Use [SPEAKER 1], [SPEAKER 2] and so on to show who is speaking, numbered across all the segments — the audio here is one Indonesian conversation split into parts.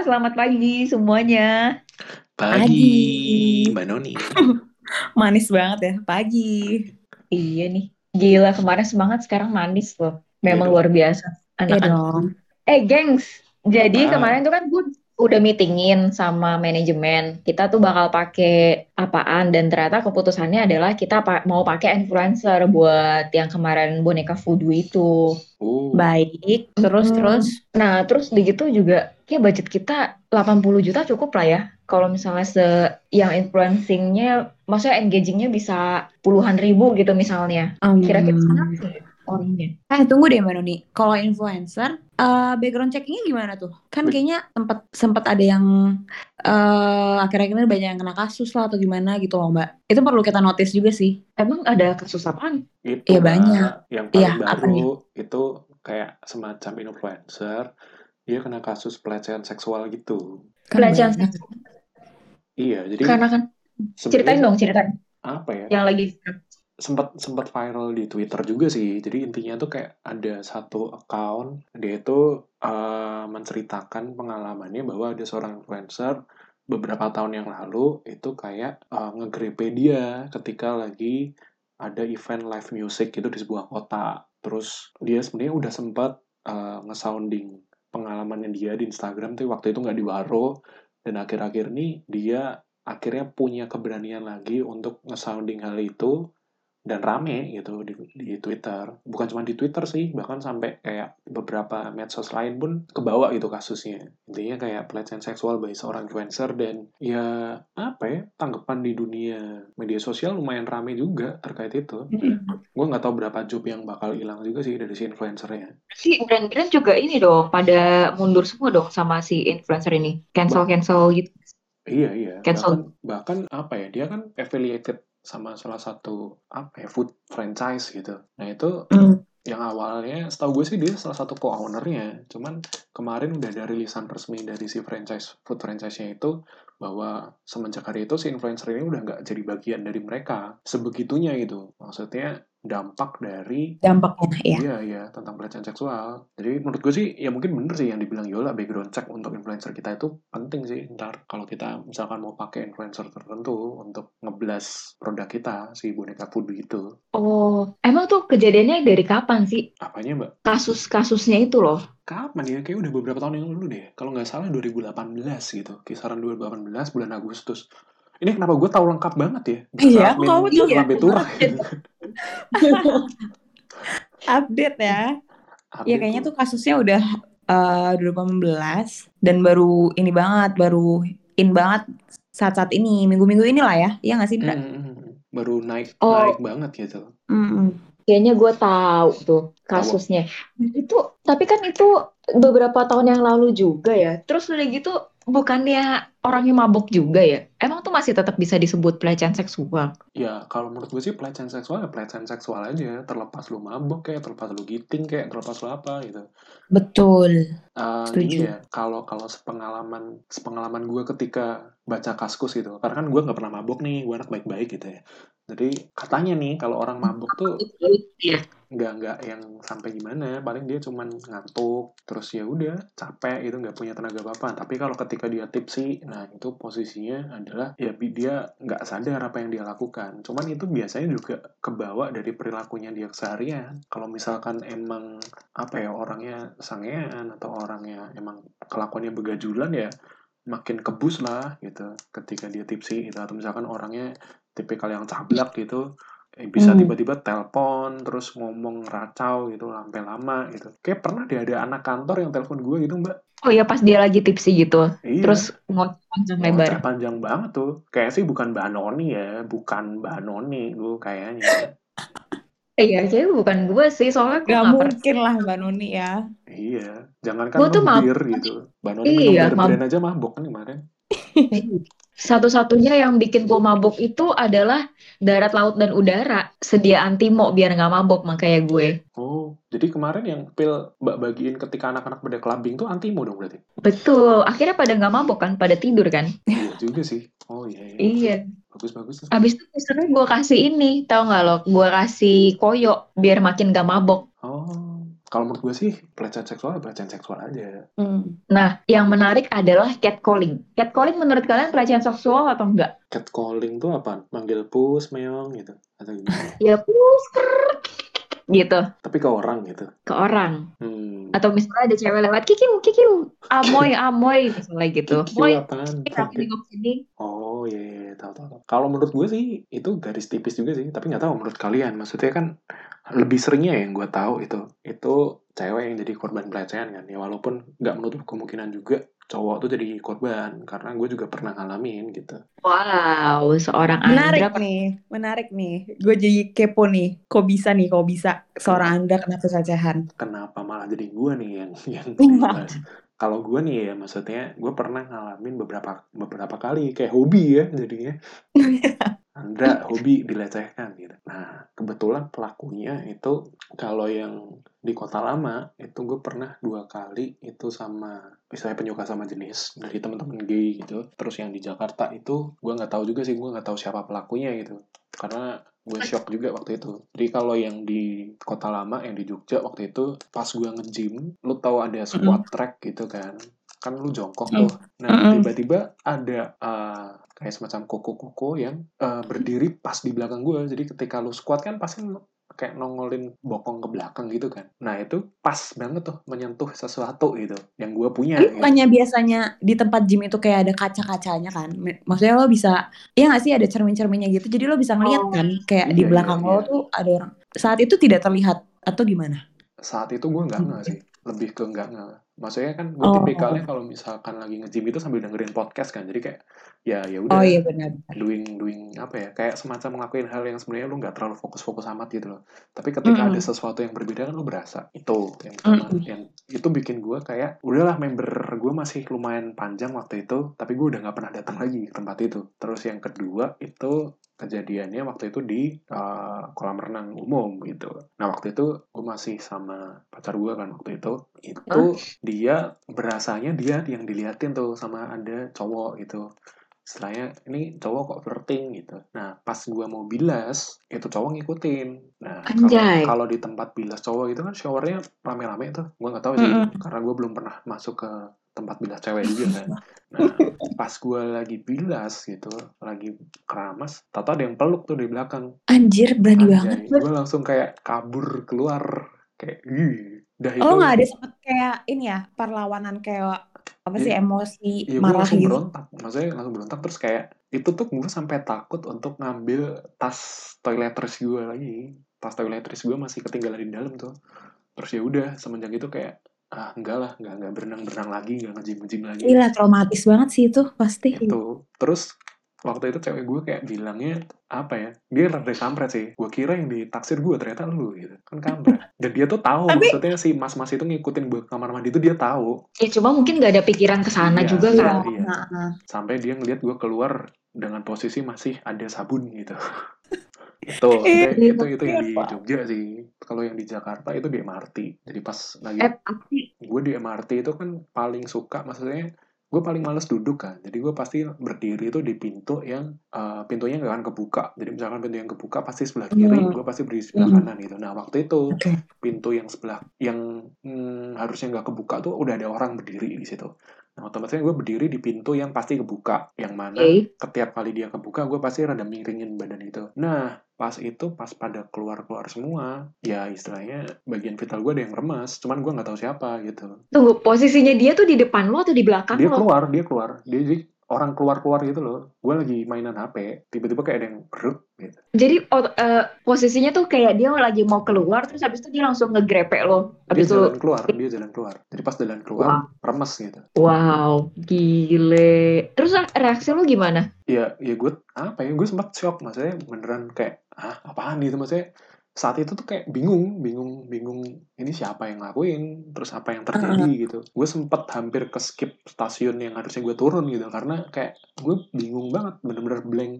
[SPEAKER 1] selamat pagi semuanya.
[SPEAKER 2] Pagi, Mbak Noni.
[SPEAKER 3] Manis banget ya, pagi.
[SPEAKER 1] Iya nih, gila kemarin semangat sekarang manis loh. Memang
[SPEAKER 2] Iya
[SPEAKER 1] luar biasa.
[SPEAKER 3] Iya
[SPEAKER 1] Anak-anak.
[SPEAKER 3] dong.
[SPEAKER 1] Eh, gengs. Jadi
[SPEAKER 2] Apa?
[SPEAKER 1] kemarin tuh kan gue udah meetingin sama manajemen. Kita tuh bakal pakai apaan dan ternyata keputusannya adalah kita pa- mau pakai influencer buat yang kemarin boneka voodoo itu.
[SPEAKER 2] Oh,
[SPEAKER 3] Baik, terus
[SPEAKER 1] Mm.
[SPEAKER 3] terus.
[SPEAKER 1] Nah, terus di gitu juga kayak budget kita 80 juta cukup lah ya. Kalau misalnya se yang influencingnya, maksudnya engagingnya bisa puluhan ribu gitu misalnya. Kira-kira
[SPEAKER 3] Hmm.
[SPEAKER 1] sih orangnya.
[SPEAKER 3] Eh tunggu deh Mbak Noni. Kalau influencer, eh, background checkingnya gimana tuh? Kan kayaknya sempat sempat ada yang eh akhir-akhir ini banyak yang kena kasus lah atau gimana gitu loh Mbak. Itu perlu kita notice juga sih.
[SPEAKER 1] Emang ada kasus apaan?
[SPEAKER 3] Iya, banyak.
[SPEAKER 2] Yang paling
[SPEAKER 3] Iya, apa nih?
[SPEAKER 2] baru itu kayak semacam influencer, dia kena kasus pelecehan seksual gitu.
[SPEAKER 3] Kan
[SPEAKER 1] Pelecehan seksual.
[SPEAKER 2] Iya, jadi
[SPEAKER 1] Karena kan ceritain dong, ceritain.
[SPEAKER 2] apa ya?
[SPEAKER 1] Yang lagi
[SPEAKER 2] sempat sempat viral di Twitter juga sih. Jadi intinya tuh kayak ada satu account dia itu eh, menceritakan pengalamannya bahwa ada seorang influencer beberapa tahun yang lalu itu kayak eh, ngegrepe dia ketika lagi ada event live music gitu di sebuah kota. Terus dia sebenarnya udah sempat eh, ngesounding pengalamannya dia di Instagram tuh waktu itu nggak diwaro dan akhir-akhir ini dia akhirnya punya keberanian lagi untuk ngesounding hal itu dan rame gitu di, di Twitter. Bukan cuma di Twitter sih, bahkan sampai kayak beberapa medsos lain pun kebawa gitu kasusnya. Intinya kayak pelecehan seksual bagi seorang influencer dan ya apa ya, tanggapan di dunia media sosial lumayan rame juga terkait itu. Gue nggak tahu berapa job yang bakal hilang juga sih dari si influencernya.
[SPEAKER 1] si brand-brand juga ini dong, pada mundur semua dong sama si influencer ini. Cancel-cancel gitu.
[SPEAKER 2] Iya iya.
[SPEAKER 1] Cancel.
[SPEAKER 2] Bahkan, bahkan apa ya? Dia kan affiliated sama salah satu apa ya food franchise gitu. Nah itu
[SPEAKER 3] Hmm.
[SPEAKER 2] yang awalnya setahu gue sih dia salah satu co-ownernya. Cuman kemarin udah ada rilisan resmi dari si franchise food franchise-nya itu bahwa semenjak hari itu si influencer ini udah nggak jadi bagian dari mereka. Sebegitunya gitu. Maksudnya dampak dari
[SPEAKER 3] Dampaknya ya.
[SPEAKER 2] Iya, iya, tentang pelecehan seksual. Jadi menurut gue sih, ya mungkin bener sih yang dibilang Yola, background check untuk influencer kita itu penting sih. Ntar kalau kita misalkan mau pakai influencer tertentu untuk ngeblas produk kita, si boneka voodoo itu.
[SPEAKER 1] Oh, emang tuh kejadiannya dari kapan sih?
[SPEAKER 2] Apanya mbak?
[SPEAKER 1] Kasus-kasusnya itu loh.
[SPEAKER 2] Kapan ya? Kayak udah beberapa tahun yang lalu deh. Kalau nggak salah 2018 gitu. Kisaran 2018 bulan Agustus. Ini kenapa gue tahu lengkap banget ya?
[SPEAKER 3] Iya, tuh
[SPEAKER 2] Lambe Turah.
[SPEAKER 3] Update ya.
[SPEAKER 2] Update
[SPEAKER 3] Iya kayaknya tuh kasusnya udah eh 2018 dan baru ini banget, baru in banget saat-saat ini, minggu-minggu inilah ya. Iya nggak sih?
[SPEAKER 2] Hmm, baru naik
[SPEAKER 1] Oh.
[SPEAKER 2] naik banget gitu.
[SPEAKER 3] Mm-mm.
[SPEAKER 1] Kayaknya gue tahu tuh kasusnya. Itu, tapi kan itu beberapa tahun yang lalu juga ya. Terus udah gitu, bukannya orangnya mabok juga ya? Emang tuh masih tetap bisa disebut pelecehan seksual?
[SPEAKER 2] Ya, kalau menurut gue sih pelecehan seksual ya pelecehan seksual aja. Terlepas lu mabok kayak, terlepas lu giting kayak, terlepas lu apa gitu.
[SPEAKER 3] Betul. Setuju.
[SPEAKER 2] gini ya, kalau kalau sepengalaman sepengalaman gue ketika baca kaskus gitu, karena kan gue nggak pernah mabok nih, gue anak baik-baik gitu ya. Jadi katanya nih kalau orang mabok tuh
[SPEAKER 1] Iya.
[SPEAKER 2] Nggak nggak yang sampai gimana, paling dia cuman ngantuk, terus ya udah capek gitu, nggak punya tenaga apa-apa. Tapi kalau ketika dia tipsi, nah itu posisinya adalah ya dia nggak sadar apa yang dia lakukan. Cuman itu biasanya juga kebawa dari perilakunya dia keseharian. Kalau misalkan emang apa ya orangnya sangean atau orangnya emang kelakuannya begajulan ya makin kebus lah gitu ketika dia tipsi gitu atau misalkan orangnya tipikal yang cablak gitu eh, bisa
[SPEAKER 3] Hmm.
[SPEAKER 2] tiba-tiba telepon terus ngomong racau gitu sampai lama gitu kayak pernah deh ada anak kantor yang telepon gue gitu mbak
[SPEAKER 1] Oh iya pas dia lagi tipsi gitu.
[SPEAKER 2] iya
[SPEAKER 1] Terus ngoceh panjang lebar.
[SPEAKER 2] ngoceh panjang banget tuh kayak sih bukan mbak Noni ya bukan mbak Noni gue kayaknya
[SPEAKER 1] Iya, kayaknya bukan gue sih, soalnya gue
[SPEAKER 3] Gak mungkin lah Mbak Noni ya.
[SPEAKER 2] iya jangan
[SPEAKER 1] Gua
[SPEAKER 2] kan
[SPEAKER 1] tuh
[SPEAKER 2] ngebir gitu mbak Noni minum
[SPEAKER 1] Iya,
[SPEAKER 2] bir-biran aja mabok kan kemarin
[SPEAKER 1] Satu-satunya yang bikin gue mabok itu adalah darat, laut, dan udara. Sedia antimo biar nggak mabok, makanya gue.
[SPEAKER 2] oh jadi kemarin yang pil mbak bagiin ketika anak-anak pada clubbing tuh antimo dong berarti
[SPEAKER 1] Betul, akhirnya pada nggak mabok kan, pada tidur kan.
[SPEAKER 2] iya juga sih oh iya iya
[SPEAKER 1] Iya.
[SPEAKER 2] bagus bagus
[SPEAKER 1] Abis itu boosternya gue kasih ini, tau nggak lo? Gue kasih koyo biar makin gak mabok.
[SPEAKER 2] oh Kalau menurut gue sih pelecehan seksual ya pelecehan seksual aja.
[SPEAKER 3] Hmm.
[SPEAKER 1] Nah, yang menarik adalah catcalling. Catcalling menurut kalian pelecehan seksual atau enggak?
[SPEAKER 2] Catcalling tuh apa? Manggil pus, meong gitu atau gimana?
[SPEAKER 1] Ya pus, krrr, gitu
[SPEAKER 2] Tapi ke orang gitu.
[SPEAKER 1] ke orang.
[SPEAKER 2] Hmm.
[SPEAKER 1] Atau misalnya ada cewek lewat, kikiu, kikiu, amoy, amoy, misalnya gitu.
[SPEAKER 2] Kikiu
[SPEAKER 1] Moy,
[SPEAKER 2] apaan?
[SPEAKER 1] ini kamu nengok sini.
[SPEAKER 2] Oh iya, iya, iya, tahu. tahu. Kalau menurut gue sih itu garis tipis juga sih, tapi nggak tahu menurut kalian. Maksudnya kan lebih seringnya yang gue tahu itu itu cewek yang jadi korban pelecehan kan. Ya walaupun nggak menutup kemungkinan juga cowok tuh jadi korban karena gue juga pernah ngalamin gitu.
[SPEAKER 1] Wow, seorang
[SPEAKER 3] Menarik
[SPEAKER 1] Andra.
[SPEAKER 3] nih, menarik nih. Gue jadi kepo nih. Kok bisa nih, kok bisa seorang Anda kena pelecehan?
[SPEAKER 2] Kenapa malah jadi gue nih yang yang? Kalau gue nih ya maksudnya gue pernah ngalamin beberapa beberapa kali kayak hobi ya jadinya. Anda hobi dilecehkan gitu. Nah, kebetulan pelakunya itu kalau yang di kota lama itu gue pernah dua kali itu sama misalnya penyuka sama jenis dari teman-teman gay gitu. Terus yang di Jakarta itu gue nggak tahu juga sih gue nggak tahu siapa pelakunya gitu. Karena gue shock juga waktu itu. Jadi kalau yang di kota lama yang di Jogja waktu itu pas gue nge-gym, lu tahu ada squat track gitu kan. Kan lu jongkok tuh. Nah, tiba-tiba ada uh, kayak semacam koko-koko yang uh, berdiri pas di belakang gue. Jadi ketika lu squat kan pasti kayak nongolin bokong ke belakang gitu kan. Nah itu pas banget tuh menyentuh sesuatu gitu yang gue punya.
[SPEAKER 3] Tapi
[SPEAKER 2] gitu.
[SPEAKER 3] bukannya biasanya di tempat gym itu kayak ada kaca-kacanya kan? Maksudnya lo bisa, iya nggak sih ada cermin-cerminnya gitu. Jadi lo bisa ngeliat
[SPEAKER 1] Oh.
[SPEAKER 3] kan, kayak di
[SPEAKER 2] Iya,
[SPEAKER 3] belakang
[SPEAKER 2] iya,
[SPEAKER 3] lo
[SPEAKER 2] iya.
[SPEAKER 3] tuh ada orang. Saat itu tidak terlihat atau gimana?
[SPEAKER 2] Saat itu gue nggak nggak sih, lebih ke nggak nggak. Maksudnya kan gue
[SPEAKER 3] Oh.
[SPEAKER 2] tipikalnya kalau misalkan lagi nge-gym itu sambil dengerin podcast kan. Jadi kayak ya ya udah
[SPEAKER 3] Oh iya benar.
[SPEAKER 2] doing doing apa ya kayak semacam ngelakuin hal yang sebenarnya lu nggak terlalu fokus-fokus amat gitu loh tapi ketika
[SPEAKER 3] Mm-mm.
[SPEAKER 2] ada sesuatu yang berbeda kan lu berasa itu yang pertama
[SPEAKER 3] Mm-mm.
[SPEAKER 2] yang itu bikin gue kayak udahlah member gue masih lumayan panjang waktu itu tapi gue udah nggak pernah datang lagi ke tempat itu terus yang kedua itu kejadiannya waktu itu di uh, kolam renang umum gitu nah waktu itu gue masih sama pacar gue kan waktu itu itu dia berasanya dia yang diliatin tuh sama ada cowok gitu istilahnya ini cowok kok flirting gitu. Nah pas gua mau bilas itu cowok ngikutin. Nah kalau di tempat bilas cowok itu kan showernya rame-rame tuh. Gua nggak tahu sih
[SPEAKER 3] Mm-mm.
[SPEAKER 2] karena gua belum pernah masuk ke tempat bilas cewek juga kan. Nah pas gua lagi bilas gitu, lagi keramas, tato ada yang peluk tuh di belakang.
[SPEAKER 3] Anjir berani banget.
[SPEAKER 2] Anjay, gue langsung kayak kabur keluar kayak ih. Dah itu
[SPEAKER 3] Lo nggak ada sempet kayak ini ya perlawanan kayak apa sih
[SPEAKER 2] Iya.
[SPEAKER 3] emosi
[SPEAKER 2] gue
[SPEAKER 3] marah
[SPEAKER 2] langsung
[SPEAKER 3] gitu?
[SPEAKER 2] berontak, maksudnya langsung berontak terus kayak itu tuh gue sampai takut untuk ngambil tas toiletries gue lagi, tas toiletries gue masih ketinggalan di dalam tuh, terus ya udah semenjak itu kayak ah enggak lah nggak nggak berenang berenang lagi nggak ngejim ngejim lagi
[SPEAKER 3] Gila traumatis banget sih itu pasti.
[SPEAKER 2] itu terus waktu itu cewek gue kayak bilangnya apa ya dia rada kampret sih gue kira yang ditaksir gue ternyata lu gitu kan kampret dan dia tuh tahu
[SPEAKER 3] Tapi-
[SPEAKER 2] maksudnya si mas mas itu ngikutin gue ke kamar mandi itu dia tahu
[SPEAKER 1] Ya cuma mungkin nggak ada pikiran ke sana
[SPEAKER 2] Iya,
[SPEAKER 1] juga
[SPEAKER 2] iya.
[SPEAKER 1] kan.
[SPEAKER 2] iya.
[SPEAKER 3] Nah, nah.
[SPEAKER 2] sampai dia ngeliat gue keluar dengan posisi masih ada sabun gitu itu itu itu, yang di? Jogja sih kalau yang di Jakarta itu di MRT jadi pas lagi
[SPEAKER 1] Eh,
[SPEAKER 2] gue di MRT itu kan paling suka maksudnya gue paling males duduk kan jadi gue pasti berdiri itu di pintu yang eh, pintunya nggak akan kebuka jadi misalkan pintu yang kebuka pasti sebelah kiri
[SPEAKER 3] Hmm.
[SPEAKER 2] gue pasti berdiri sebelah
[SPEAKER 3] Hmm.
[SPEAKER 2] kanan gitu nah waktu itu
[SPEAKER 3] Oke.
[SPEAKER 2] pintu yang sebelah yang hmm, harusnya nggak kebuka tuh udah ada orang berdiri di situ nah otomatis gue berdiri di pintu yang pasti kebuka yang mana
[SPEAKER 1] oke.
[SPEAKER 2] setiap kali dia kebuka gue pasti rada miringin badan itu nah pas itu pas pada keluar keluar semua ya istilahnya bagian vital gue ada yang remas cuman gue nggak tahu siapa gitu
[SPEAKER 1] Tunggu, posisinya dia tuh di depan lo atau di belakang
[SPEAKER 2] dia
[SPEAKER 1] lo?
[SPEAKER 2] keluar dia keluar dia jadi orang keluar keluar gitu loh gue lagi mainan hp tiba-tiba kayak ada yang beruk gitu
[SPEAKER 1] Jadi eh, posisinya tuh kayak dia lagi mau keluar, terus habis itu dia langsung ngegrepe lo.
[SPEAKER 2] dia
[SPEAKER 1] Habis itu,
[SPEAKER 2] jalan keluar dia jalan keluar jadi pas jalan keluar remes gitu
[SPEAKER 1] wow, gile. Terus reaksi lo gimana?
[SPEAKER 2] ya ya gue apa ya gue sempat shock maksudnya beneran kayak ah apaan gitu maksudnya saat itu tuh kayak bingung bingung bingung ini siapa yang ngelakuin terus apa yang terjadi gitu gue sempet hampir ke skip stasiun yang harusnya gue turun gitu karena kayak gue bingung banget bener-bener blank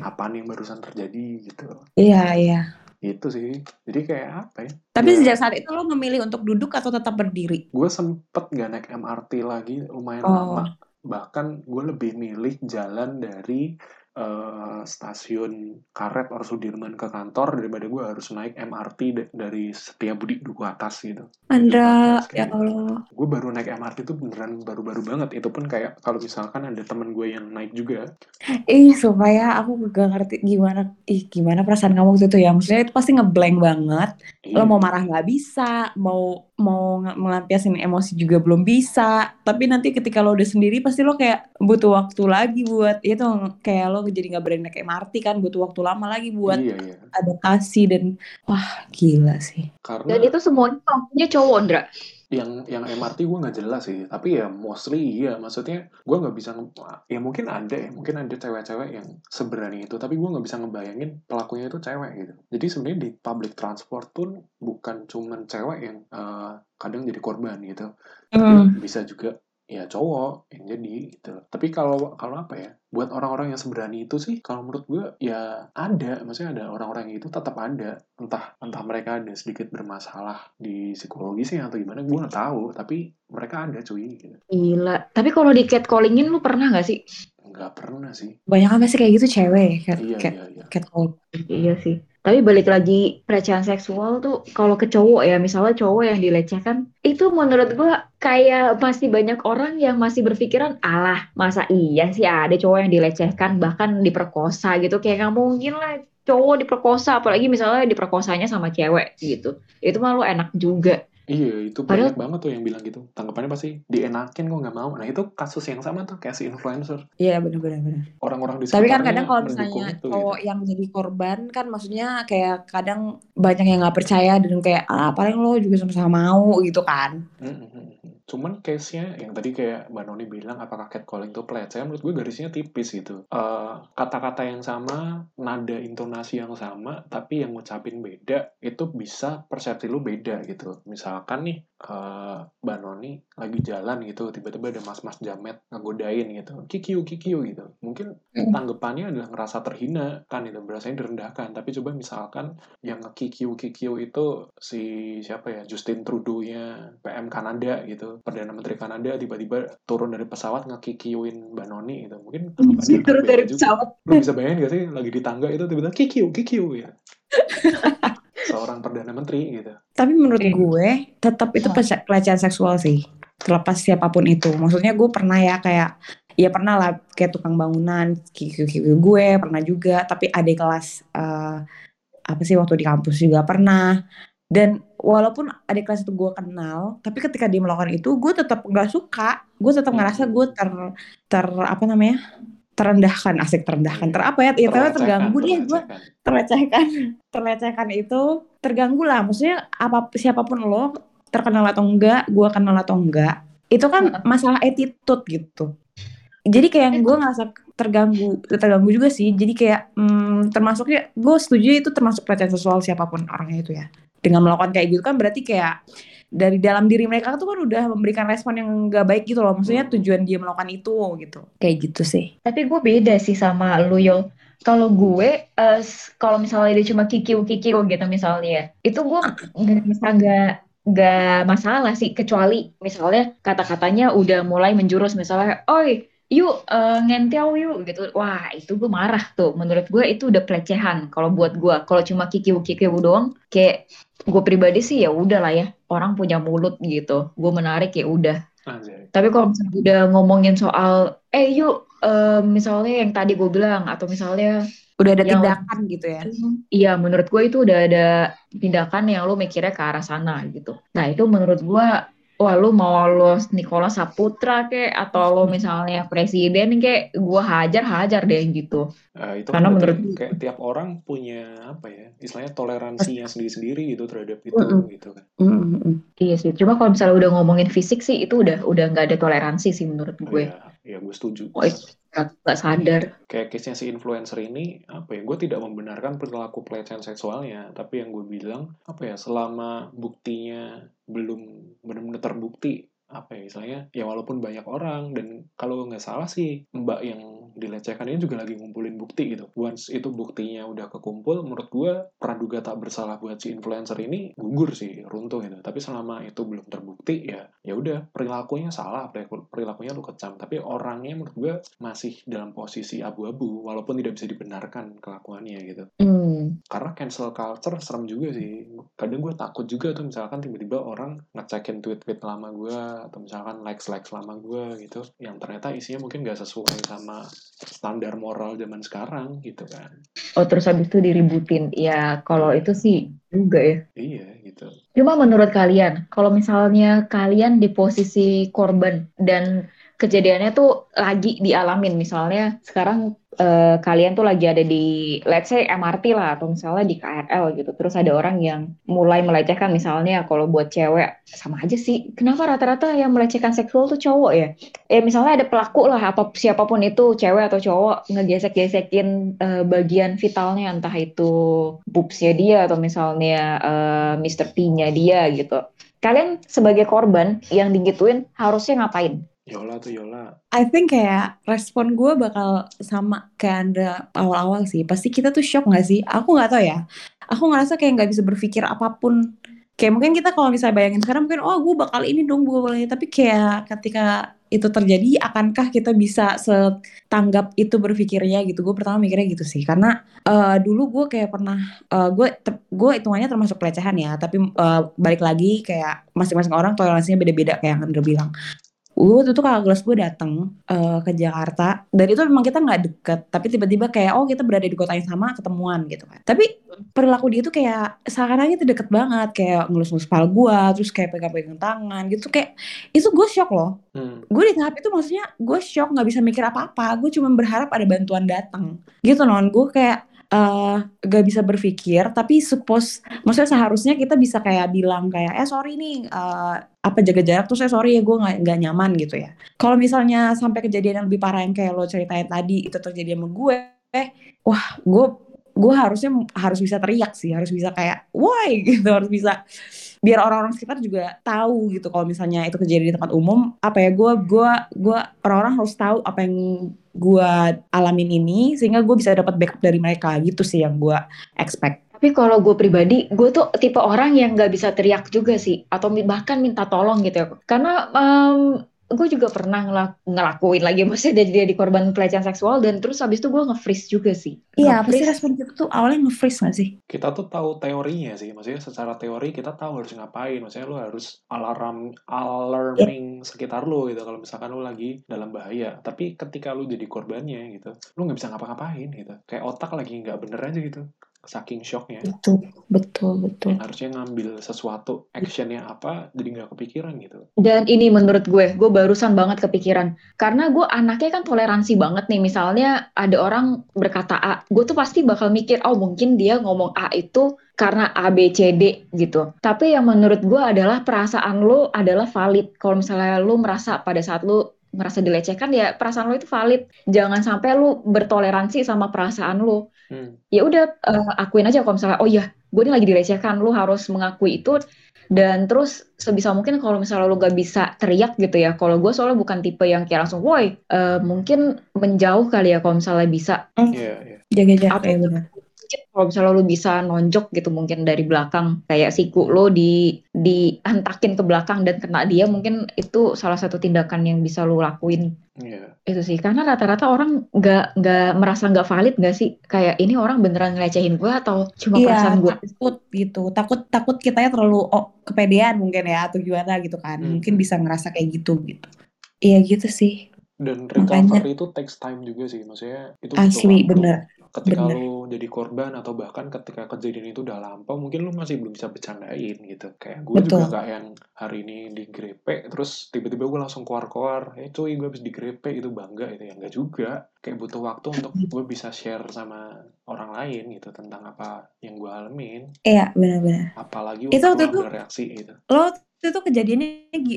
[SPEAKER 2] apaan yang barusan terjadi gitu
[SPEAKER 3] Iya iya.
[SPEAKER 2] itu sih jadi kayak apa ya
[SPEAKER 3] Tapi
[SPEAKER 2] Ya.
[SPEAKER 3] sejak saat itu lo memilih untuk duduk atau tetap berdiri?
[SPEAKER 2] gue sempet gak naik MRT lagi lumayan
[SPEAKER 3] Oh.
[SPEAKER 2] lama bahkan gue lebih milih jalan dari eh, stasiun Karet atau Sudirman ke kantor daripada gue harus naik MRT da- dari Setiabudi Duku Atas gitu.
[SPEAKER 3] Andra, ya Allah.
[SPEAKER 2] gue baru naik MRT tuh beneran baru-baru banget itu pun kayak kalau misalkan ada temen gue yang naik juga
[SPEAKER 3] Ih, supaya aku gak ngerti gimana, ih gimana perasaan kamu waktu itu ya. Maksudnya itu pasti ngeblank banget. Lo
[SPEAKER 2] iya
[SPEAKER 3] mau marah nggak bisa, mau mau nge- melampiasin emosi juga belum bisa. Tapi nanti ketika lo udah sendiri pasti lo kayak butuh waktu lagi buat itu kayak lo jadi nggak berani naik MRT kan butuh waktu lama lagi buat
[SPEAKER 2] iya iya
[SPEAKER 3] adaptasi dan wah gila sih.
[SPEAKER 2] karena
[SPEAKER 1] Dan itu semuanya cowok, Ndra.
[SPEAKER 2] Yang yang MRT gue nggak jelas sih. Tapi ya mostly iya. Maksudnya gue nggak bisa nge- ya mungkin ada ya mungkin ada cewek-cewek yang seberani itu. Tapi gue nggak bisa ngebayangin pelakunya itu cewek gitu. Jadi sebenarnya di public transport pun bukan cuman cewek yang eh, kadang jadi korban gitu.
[SPEAKER 3] Hmm.
[SPEAKER 2] bisa juga ya cowok yang jadi gitu tapi kalau kalau apa ya buat orang-orang yang seberani itu sih kalau menurut gue ya ada maksudnya ada orang-orang yang itu tetap ada entah entah mereka ada sedikit bermasalah di psikologisnya atau gimana gue nggak tahu tapi mereka ada cuy gitu.
[SPEAKER 1] Gila. Tapi kalau di catcallingin lu pernah nggak sih?
[SPEAKER 2] nggak pernah sih
[SPEAKER 3] Banyak kan pasti kayak gitu cewek cat
[SPEAKER 2] iya
[SPEAKER 3] cat
[SPEAKER 2] iya iya
[SPEAKER 3] catcall.
[SPEAKER 1] Iya sih. Tapi balik lagi pelecehan seksual tuh kalau ke cowok ya, misalnya cowok yang dilecehkan, itu menurut gua kayak masih banyak orang yang masih berpikiran, alah masa iya sih ada cowok yang dilecehkan bahkan diperkosa gitu, kayak nggak mungkin lah cowok diperkosa, apalagi misalnya diperkosanya sama cewek gitu. Itu malu enak juga.
[SPEAKER 2] Iya, itu
[SPEAKER 1] Padahal-
[SPEAKER 2] banyak banget tuh yang bilang gitu. Tanggapannya pasti dienakin kok nggak mau. Nah, itu kasus yang sama tuh kayak si influencer.
[SPEAKER 3] Iya benar-benar benar.
[SPEAKER 2] Orang-orang di
[SPEAKER 3] Tapi kan kadang kalau misalnya
[SPEAKER 2] itu
[SPEAKER 3] cowok
[SPEAKER 2] gitu.
[SPEAKER 3] yang jadi korban kan maksudnya kayak kadang banyak yang nggak percaya dan kayak ah paling lo juga sama-sama mau gitu kan.
[SPEAKER 2] Mm-mm. Cuman case-nya yang tadi kayak Mbak Noni bilang apakah catcalling itu pelecehan, menurut gue garisnya tipis gitu. Eh, kata-kata yang sama, nada intonasi yang sama, tapi yang ngucapin beda, itu bisa persepsi lu beda gitu. Misalkan nih, eh, Mbak Noni lagi jalan gitu, tiba-tiba ada mas-mas jamet ngegodain gitu. Kikiu, kikiu gitu. Mungkin
[SPEAKER 3] Mm.
[SPEAKER 2] tanggapannya adalah ngerasa terhina kan itu berasanya direndahkan tapi coba misalkan yang nge-kikiu kikiu itu si siapa ya Justin Trudeau-nya PM Kanada gitu perdana menteri Kanada tiba-tiba turun dari pesawat nge-kikiuin Mbak Noni gitu mungkin
[SPEAKER 1] Turun dari pesawat.
[SPEAKER 2] lu bisa bayangin gak sih lagi di tangga itu tiba-tiba kikiu kikiu ya seorang perdana menteri gitu
[SPEAKER 3] Tapi menurut
[SPEAKER 1] Iya.
[SPEAKER 3] gue tetap itu pelece- pelecehan seksual sih. Terlepas siapa pun itu. Maksudnya gue pernah ya kayak ya pernah lah kayak tukang bangunan kikiu gue pernah juga tapi adik kelas eh, apa sih waktu di kampus juga pernah dan walaupun adik kelas itu gue kenal tapi ketika dia melakukan itu gue tetap nggak suka gue tetap ngerasa gue ter ter apa namanya terendahkan asik terendahkan. Ter apa ya? Ya ternyata terganggu deh gue
[SPEAKER 2] terlecehkan.
[SPEAKER 3] terlecehkan. Terlecehkan itu terganggu lah. Maksudnya apa siapa pun lo terkenal atau enggak gue kenal atau enggak itu kan masalah attitude gitu. Jadi kayak gue ngerasa terganggu terganggu juga sih. Jadi kayak hmm, termasuknya gue setuju itu termasuk pelecehan seksual siapa pun orangnya itu ya. Dengan melakukan kayak gitu kan berarti kayak dari dalam diri mereka tuh kan udah memberikan respon yang gak baik gitu loh maksudnya tujuan dia melakukan itu gitu kayak gitu sih
[SPEAKER 1] Tapi gue beda sih sama lu Yul. Kalau gue, eh, s- kalau misalnya dia cuma kikiu-kikiu gitu misalnya, itu gue nggak bisa nggak nggak masalah sih. Kecuali misalnya kata-katanya udah mulai menjurus misalnya, oi, yuk eh, ngentel yuk gitu. Wah itu gue marah tuh. Menurut gue itu udah pelecehan. Kalau buat gue, kalau cuma kikiu-kikiu doang, kayak gue pribadi sih ya udah lah ya. Orang punya mulut gitu. Gue menarik ya udah.
[SPEAKER 2] Anjay.
[SPEAKER 1] Tapi kalau misalnya udah ngomongin soal, eh yuk, eh, misalnya yang tadi gue bilang, atau misalnya,
[SPEAKER 3] udah ada
[SPEAKER 1] Yang-
[SPEAKER 3] tindakan gitu ya
[SPEAKER 1] iya menurut gue itu udah ada tindakan yang lo mikirnya ke arah sana gitu. Nah itu menurut gue, wah lu mau lo Nicholas Saputra kek, atau lo misalnya presiden kek, gue hajar hajar deh gitu.
[SPEAKER 2] Eh, itu
[SPEAKER 1] Karena
[SPEAKER 2] kan berarti
[SPEAKER 1] menurut-
[SPEAKER 2] kayak tiap orang punya apa ya istilahnya toleransinya sendiri-sendiri gitu terhadap itu
[SPEAKER 3] Mm-mm.
[SPEAKER 2] gitu kan
[SPEAKER 3] Mm, mm, mm.
[SPEAKER 1] Iya sih. Cuma kalau misalnya udah ngomongin fisik sih, itu udah udah nggak ada toleransi sih menurut gue.
[SPEAKER 2] ya ya gue setuju
[SPEAKER 1] Oh, nggak sadar.
[SPEAKER 2] kayak case-nya si influencer ini apa ya gue tidak membenarkan perilaku pelecehan seksualnya tapi yang gue bilang apa ya selama buktinya belum benar-benar terbukti apa ya istilahnya ya walaupun banyak orang dan kalau nggak salah sih mbak yang dilecehkan ini juga lagi ngumpulin bukti gitu. Once itu buktinya udah kekumpul, menurut gue praduga tak bersalah buat si influencer ini gugur sih, runtuh gitu. Tapi selama itu belum terbukti ya, ya udah perilakunya salah, perilakunya lu kecam. Tapi orangnya menurut gue masih dalam posisi abu-abu, walaupun tidak bisa dibenarkan kelakuannya gitu.
[SPEAKER 1] Hmm.
[SPEAKER 2] Karena cancel culture serem juga sih. Kadang gue takut juga tuh misalkan tiba-tiba orang ngecekin tweet-tweet lama gue atau misalkan likes-likes lama gue gitu, yang ternyata isinya mungkin gak sesuai sama standar moral zaman sekarang gitu kan.
[SPEAKER 1] Oh terus habis itu diributin. Ya kalau itu sih juga ya.
[SPEAKER 2] Iya gitu.
[SPEAKER 1] Cuma menurut kalian, kalau misalnya kalian di posisi korban dan kejadiannya tuh lagi dialamin, misalnya sekarang uh, kalian tuh lagi ada di let's say MRT lah atau misalnya di KRL gitu. Terus ada orang yang mulai melecehkan. Misalnya kalau buat cewek sama aja sih. Kenapa rata-rata yang melecehkan seksual tuh cowok ya? Eh misalnya ada pelaku lah apa siapa pun itu cewek atau cowok ngegesek-gesekin uh, bagian vitalnya. Entah itu boobsnya dia atau misalnya uh, Mr. P-nya dia gitu. Kalian sebagai korban yang digituin harusnya ngapain
[SPEAKER 2] Yola tuh Yola.
[SPEAKER 3] I think kayak respon gue bakal sama kayak anda awal-awal sih. Pasti kita tuh shock gak sih? Aku gak tau ya. Aku ngerasa kayak gak bisa berpikir apa pun. Kayak mungkin kita kalau misalnya bayangin sekarang mungkin oh gue bakal ini dong gue ini. Tapi kayak ketika itu terjadi akankah kita bisa setanggap itu berpikirnya gitu gue pertama mikirnya gitu sih karena uh, dulu gue kayak pernah uh, gue gue hitungannya termasuk pelecehan ya tapi uh, balik lagi kayak masing-masing orang toleransinya beda-beda kayak yang Andra bilang gue tuh kakak kelas gue dateng uh, ke Jakarta. Dan itu memang kita nggak deket tapi tiba-tiba kayak oh kita berada di kota yang sama ketemuan gitu kan. Tapi perilaku dia tuh kayak seakan-akan itu deket banget kayak ngelus-ngelus kepala gue terus kayak pegang-pegang tangan gitu. Kayak itu gue shock loh. Hmm. gue di tahap itu maksudnya gue shock nggak bisa mikir apa-apa. Gue cuma berharap ada bantuan datang gitu non. Gue kayak uh, gak bisa berpikir tapi suppose maksudnya seharusnya kita bisa kayak bilang kayak eh sorry nih uh, apa jaga jarak? Tuh saya sorry ya gue nggak nggak nyaman gitu ya. Kalau misalnya sampai kejadian yang lebih parah yang kayak lo ceritain tadi itu terjadi sama gue eh wah gue gue harusnya harus bisa teriak sih harus bisa kayak why? gitu harus bisa biar orang-orang sekitar juga tahu gitu kalau misalnya itu kejadian di tempat umum apa ya gue gue gue orang-orang harus tahu apa yang gue alamin ini sehingga gue bisa dapat backup dari mereka gitu sih yang gue expect
[SPEAKER 1] tapi kalau gue pribadi, gue tuh tipe orang yang gak bisa teriak juga sih, atau bahkan minta tolong gitu ya. Karena um, gue juga pernah ngelak ngelakuin lagi maksudnya jadi di korban pelecehan seksual dan terus habis itu gue nge-freeze juga sih.
[SPEAKER 3] Iya, pasti respon kita tuh awalnya nge-freeze gak sih?
[SPEAKER 2] Kita tuh tahu teorinya sih, maksudnya secara teori kita tahu harus ngapain, maksudnya lu harus alarm alarming yeah. sekitar lu gitu kalau misalkan lu lagi dalam bahaya. Tapi ketika lu jadi korbannya gitu, lu nggak bisa ngapa-ngapain gitu. Kayak otak lagi nggak bener aja gitu saking shocknya.
[SPEAKER 3] Betul betul betul.
[SPEAKER 2] Harusnya ngambil sesuatu actionnya apa jadi nggak kepikiran gitu.
[SPEAKER 1] Dan ini menurut gue gue barusan banget kepikiran. Karena gue anaknya kan toleransi banget nih misalnya ada orang berkata A gue tuh pasti bakal mikir oh mungkin dia ngomong A itu karena A B C D gitu. Tapi yang menurut gue adalah perasaan lo adalah valid. Kalau misalnya lo merasa pada saat lo merasa dilecehkan ya perasaan lo itu valid. Jangan sampai lo bertoleransi sama perasaan lo hmm. ya udah uh, akuin aja kalau misalnya oh ya gue ini lagi dilecehkan lo harus mengakui itu dan terus sebisa mungkin kalau misalnya lo gak bisa teriak gitu ya kalau gue soalnya bukan tipe yang kayak langsung woi uh, mungkin menjauh kali ya kalau misalnya bisa
[SPEAKER 3] yeah, yeah. jaga jarak ya
[SPEAKER 1] benar kalau misalnya lo bisa nonjok gitu mungkin dari belakang kayak siku lo di diantakin ke belakang dan kena dia mungkin itu salah satu tindakan yang bisa lo lakuin. Yeah. itu sih karena rata-rata orang nggak nggak merasa nggak valid nggak sih? Kayak ini orang beneran ngelecehin gue atau cuma yeah, perasaan gue
[SPEAKER 3] takut gitu. Takut takut kita ya terlalu oh, kepedean mungkin ya atau gimana gitu kan. Hmm. mungkin bisa ngerasa kayak gitu gitu. Iya gitu sih.
[SPEAKER 2] Dan recovery Makanya, itu takes time juga sih. Maksudnya itu
[SPEAKER 3] asli bener
[SPEAKER 2] ketika Bener. lu jadi korban atau bahkan ketika kejadian itu udah lampau mungkin lu masih belum bisa bercandain gitu. Kayak gue juga gak yang hari ini digrepe terus tiba-tiba gue langsung keluar-keluar eh cuy gue habis digrepe itu bangga itu ya. Enggak juga. Kayak butuh waktu untuk gue bisa share sama orang lain gitu tentang apa yang gue alamin.
[SPEAKER 3] Iya benar-benar
[SPEAKER 2] apalagi itu waktu itu reaksi gitu.
[SPEAKER 3] lo itu kejadiannya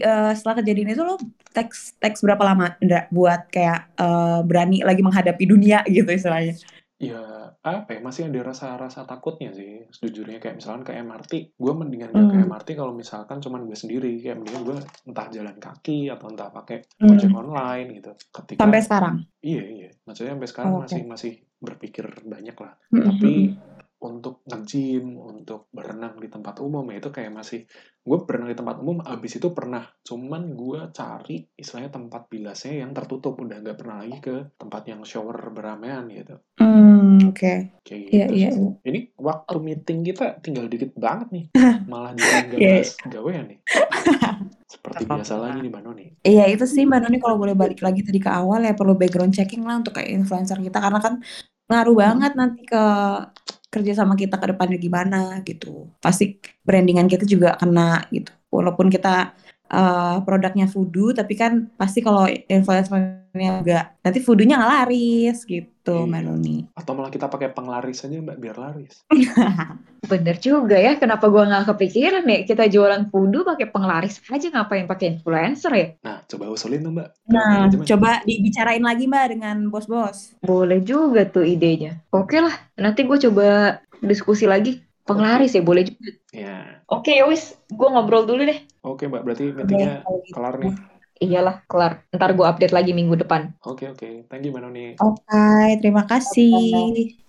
[SPEAKER 3] uh, setelah kejadian itu lo teks teks berapa lama Indra, buat kayak uh, berani lagi menghadapi dunia gitu istilahnya
[SPEAKER 2] ya apa ya masih ada rasa-rasa takutnya sih sejujurnya kayak misalkan ke MRT gue mendingan gak ke
[SPEAKER 3] Hmm.
[SPEAKER 2] MRT kalau misalkan cuman gue sendiri kayak mendingan gue entah jalan kaki atau entah pakai
[SPEAKER 3] Hmm.
[SPEAKER 2] ojek online gitu ketika
[SPEAKER 3] Sampai sekarang.
[SPEAKER 2] iya iya maksudnya sampai sekarang
[SPEAKER 3] Oh, oke.
[SPEAKER 2] masih masih berpikir banyak lah
[SPEAKER 3] Hmm,
[SPEAKER 2] tapi
[SPEAKER 3] hmm,
[SPEAKER 2] untuk nge-gym, untuk berenang di tempat umum ya itu kayak masih gue berenang di tempat umum abis itu pernah cuman gue cari istilahnya tempat bilasnya yang tertutup udah nggak pernah lagi ke tempat yang shower beramean gitu
[SPEAKER 3] Hmm, oke.
[SPEAKER 2] kayak
[SPEAKER 3] Iya,
[SPEAKER 2] gitu
[SPEAKER 3] iya,
[SPEAKER 2] sih.
[SPEAKER 3] iya.
[SPEAKER 2] ini waktu meeting kita tinggal dikit banget nih malah jadi nggak
[SPEAKER 3] Iya.
[SPEAKER 2] bahas gawean nih seperti biasa lagi nih Mbak Noni
[SPEAKER 3] Iya itu sih Mbak Noni kalau boleh balik lagi tadi ke awal ya perlu background checking lah untuk kayak influencer kita karena kan ngaruh banget nanti ke kerja sama kita ke depannya gimana gitu. Pasti brandingan kita juga kena gitu. Walaupun kita eh, produknya voodoo tapi kan pasti kalau influencernya enggak nanti voodoo-nya nggak laris gitu Mbak
[SPEAKER 2] Iya.
[SPEAKER 3] Noni.
[SPEAKER 2] atau malah kita pakai penglaris aja Mbak biar laris
[SPEAKER 1] Bener juga ya, kenapa gua nggak kepikiran ya kita jualan voodoo pakai penglaris aja ngapain pakai influencer ya?
[SPEAKER 2] nah coba usulin dong Mbak
[SPEAKER 3] Nah,
[SPEAKER 2] manajemen.
[SPEAKER 3] coba dibicarain lagi Mbak dengan bos-bos.
[SPEAKER 1] Boleh juga tuh idenya. Oke lah, nanti gue coba diskusi lagi. Penglaris ya, boleh juga.
[SPEAKER 2] ya
[SPEAKER 1] Oke ya wis, gue ngobrol dulu deh.
[SPEAKER 2] oke Mbak berarti meetingnya
[SPEAKER 3] kalau gitu.
[SPEAKER 2] kelar nih
[SPEAKER 1] Iyalah, kelar. Ntar gue update lagi minggu depan.
[SPEAKER 2] Oke oke, thank you Mbak Noni.
[SPEAKER 3] Oke, terima kasih.